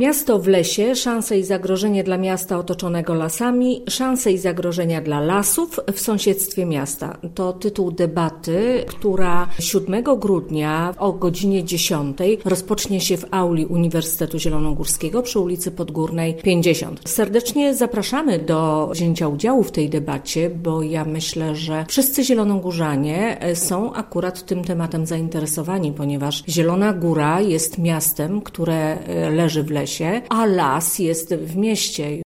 Miasto w lesie, szanse i zagrożenie dla miasta otoczonego lasami, szanse i zagrożenia dla lasów w sąsiedztwie miasta. To tytuł debaty, która 7 grudnia o godzinie 10 rozpocznie się w auli Uniwersytetu Zielonogórskiego przy ulicy Podgórnej 50. Serdecznie zapraszamy do wzięcia udziału w tej debacie, bo ja myślę, że wszyscy zielonogórzanie są akurat tym tematem zainteresowani, ponieważ Zielona Góra jest miastem, które leży w lesie, a las jest w mieście.